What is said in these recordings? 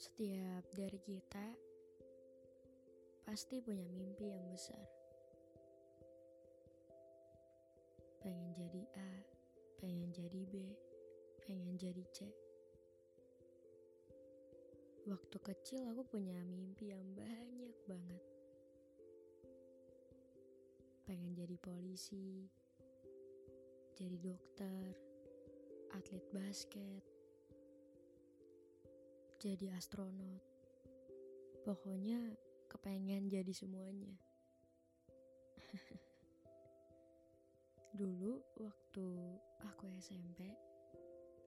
Setiap dari kita pasti punya mimpi yang besar. Pengen jadi A, pengen jadi B, pengen jadi C. Waktu kecil aku punya mimpi yang banyak banget. Pengen jadi polisi, jadi dokter, atlet basket, jadi astronot. Pokoknya kepengen jadi semuanya. Dulu waktu aku SMP,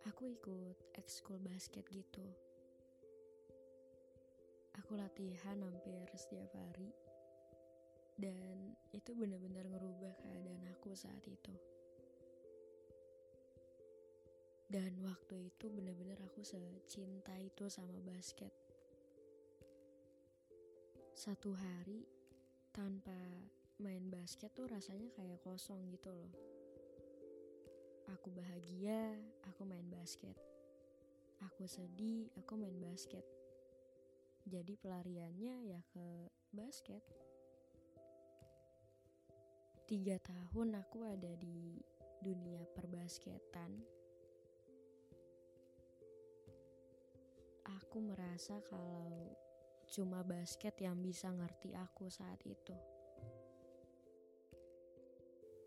aku ikut ekskul basket gitu. Aku latihan hampir setiap hari. Dan itu benar-benar ngerubah keadaan aku saat itu. Dan waktu itu benar-benar aku secinta itu sama basket. Satu hari tanpa main basket tuh rasanya kayak kosong gitu loh. Aku bahagia, aku main basket. Aku sedih, aku main basket. Jadi pelariannya ya ke basket. Tiga tahun aku ada di dunia perbasketan aku merasa kalau cuma basket yang bisa ngerti aku saat itu.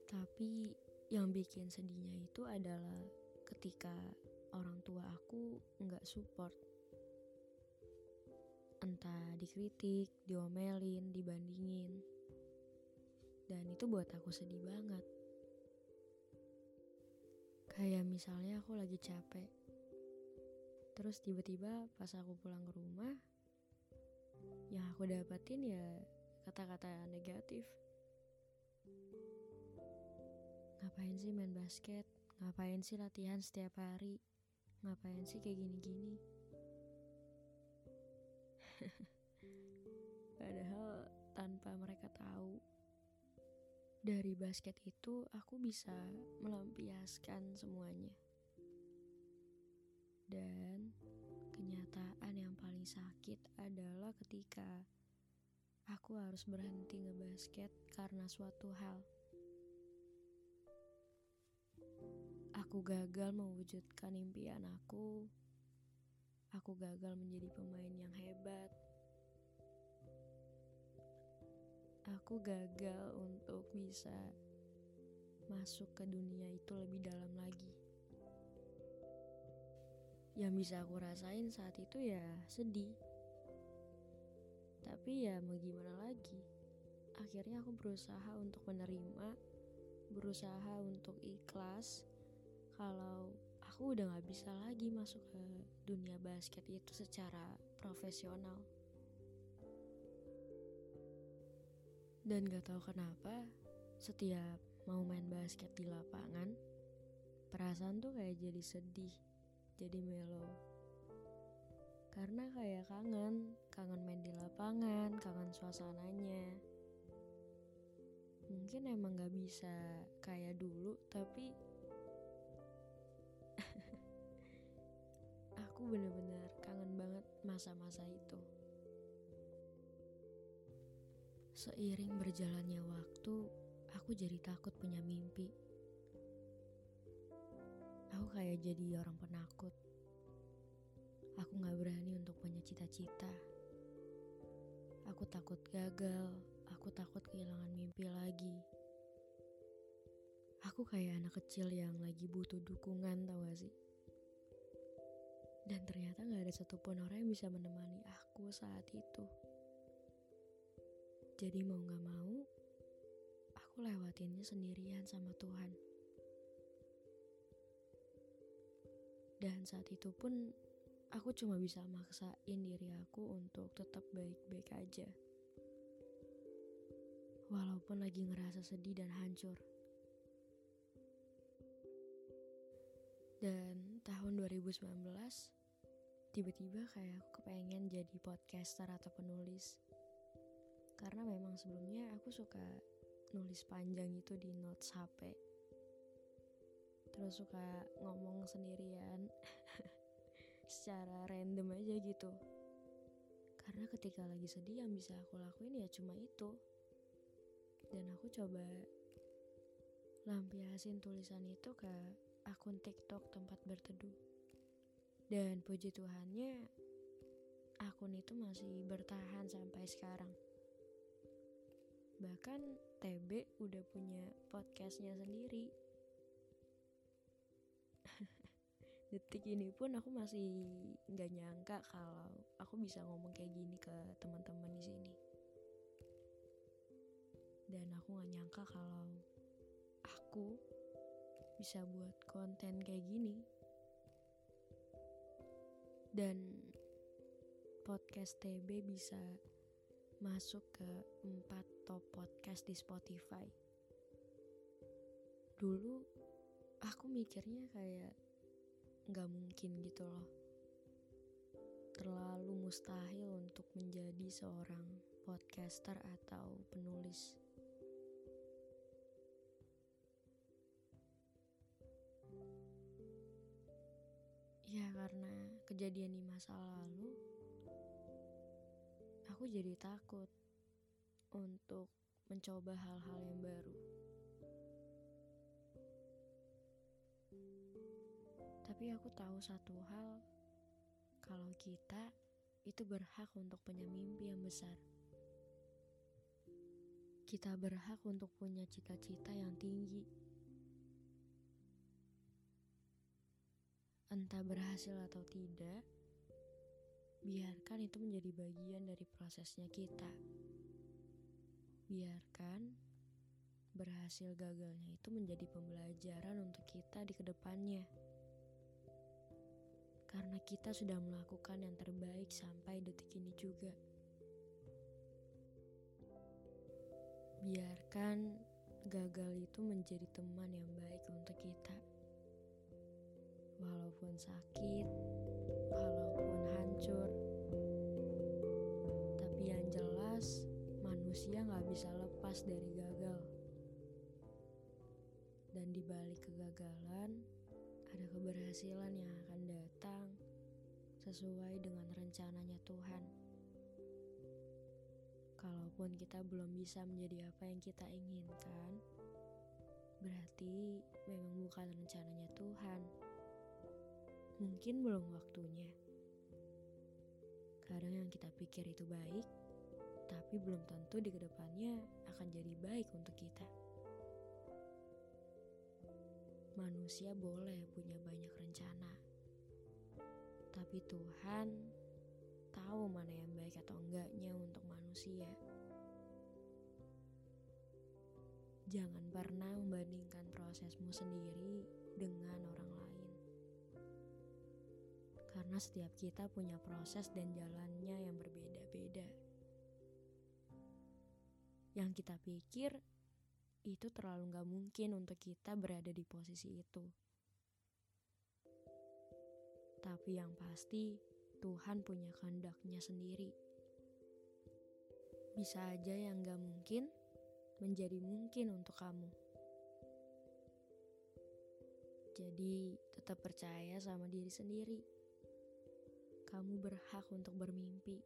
Tapi yang bikin sedihnya itu adalah ketika orang tua aku nggak support. Entah dikritik, diomelin, dibandingin. Dan itu buat aku sedih banget. Kayak misalnya aku lagi capek, Terus tiba-tiba pas aku pulang ke rumah, yang aku dapetin ya kata-kata negatif. Ngapain sih main basket? Ngapain sih latihan setiap hari? Ngapain sih kayak gini-gini? Padahal tanpa mereka tahu, dari basket itu aku bisa melampiaskan semuanya. Dan kenyataan yang paling sakit adalah ketika aku harus berhenti ngebasket karena suatu hal. Aku gagal mewujudkan impian aku. Aku gagal menjadi pemain yang hebat. Aku gagal untuk bisa masuk ke dunia itu lebih dalam lagi yang bisa aku rasain saat itu ya sedih. Tapi ya mau gimana lagi? Akhirnya aku berusaha untuk menerima berusaha untuk ikhlas. Kalau aku udah gak bisa lagi masuk ke dunia basket itu secara profesional. Dan gak tahu kenapa setiap mau main basket di lapangan perasaan tuh kayak jadi sedih jadi melo. Karena kayak kangen kangen main di lapangan kangen suasananya. Mungkin emang gak bisa kayak dulu tapi aku bener-bener kangen banget masa-masa itu. Seiring berjalannya waktu aku jadi takut punya mimpi Aku kayak jadi orang penakut. Aku gak berani untuk punya cita-cita. Aku takut gagal, aku takut kehilangan mimpi lagi. Aku kayak anak kecil yang lagi butuh dukungan tau gak sih? Dan ternyata gak ada satupun orang yang bisa menemani aku saat itu. Jadi mau gak mau, aku lewatinnya sendirian sama Tuhan. Dan saat itu pun aku cuma bisa maksain diri aku untuk tetap baik-baik aja. Walaupun lagi ngerasa sedih dan hancur. Dan tahun 2019 tiba-tiba kayak aku kepengen jadi podcaster atau penulis karena memang sebelumnya aku suka nulis panjang itu di notes HP terus suka ngomong sendirian secara random aja gitu karena ketika lagi sedih yang bisa aku lakuin ya cuma itu dan aku coba lampiasin tulisan itu ke akun TikTok tempat berteduh dan puji Tuhannya, akun itu masih bertahan sampai sekarang. Bahkan TB udah punya podcastnya sendiri. Detik ini pun aku masih nggak nyangka kalau aku bisa ngomong kayak gini ke teman-teman di sini. Dan aku nggak nyangka kalau aku bisa buat konten kayak gini dan podcast TB bisa masuk ke empat top podcast di Spotify. Dulu aku mikirnya kayak nggak mungkin gitu loh. Terlalu mustahil untuk menjadi seorang podcaster atau penulis. Ya karena kejadian di masa lalu, aku jadi takut untuk mencoba hal-hal yang baru. Tapi aku tahu satu hal, kalau kita itu berhak untuk punya mimpi yang besar. Kita berhak untuk punya cita-cita yang tinggi Entah berhasil atau tidak, biarkan itu menjadi bagian dari prosesnya kita. Biarkan berhasil gagalnya itu menjadi pembelajaran untuk kita di ke depannya. Karena kita sudah melakukan yang terbaik sampai detik ini juga. Biarkan gagal itu menjadi teman yang baik untuk kita walaupun sakit, walaupun hancur. Tapi yang jelas, manusia gak bisa lepas dari gagal. Dan di balik kegagalan, ada keberhasilan yang sesuai dengan rencananya Tuhan. Kalaupun kita belum bisa menjadi apa yang kita inginkan, berarti memang bukan rencananya Tuhan mungkin belum waktunya. Kadang yang kita pikir itu baik, tapi belum tentu di ke depannya akan jadi baik untuk kita. Manusia boleh punya banyak rencana, tapi Tuhan tahu mana yang baik atau enggaknya untuk manusia. Jangan pernah membandingkan prosesmu sendiri dengan orang lain karena setiap kita punya proses dan jalannya yang berbeda-beda. Yang kita pikir itu terlalu gak mungkin untuk kita berada di posisi itu. Tapi yang pasti, Tuhan punya kehendaknya sendiri. Bisa aja yang gak mungkin menjadi mungkin untuk kamu. Jadi, tetap percaya sama diri sendiri kamu berhak untuk bermimpi.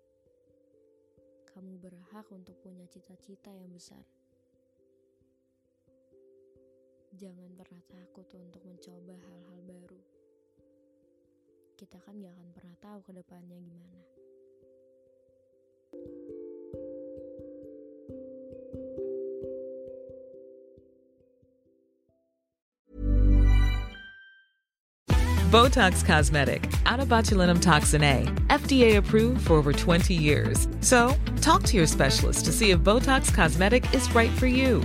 Kamu berhak untuk punya cita-cita yang besar. Jangan pernah takut untuk mencoba hal-hal baru. Kita kan gak akan pernah tahu ke depannya gimana. Botox Cosmetic, out of botulinum toxin A, FDA approved for over 20 years. So, talk to your specialist to see if Botox Cosmetic is right for you.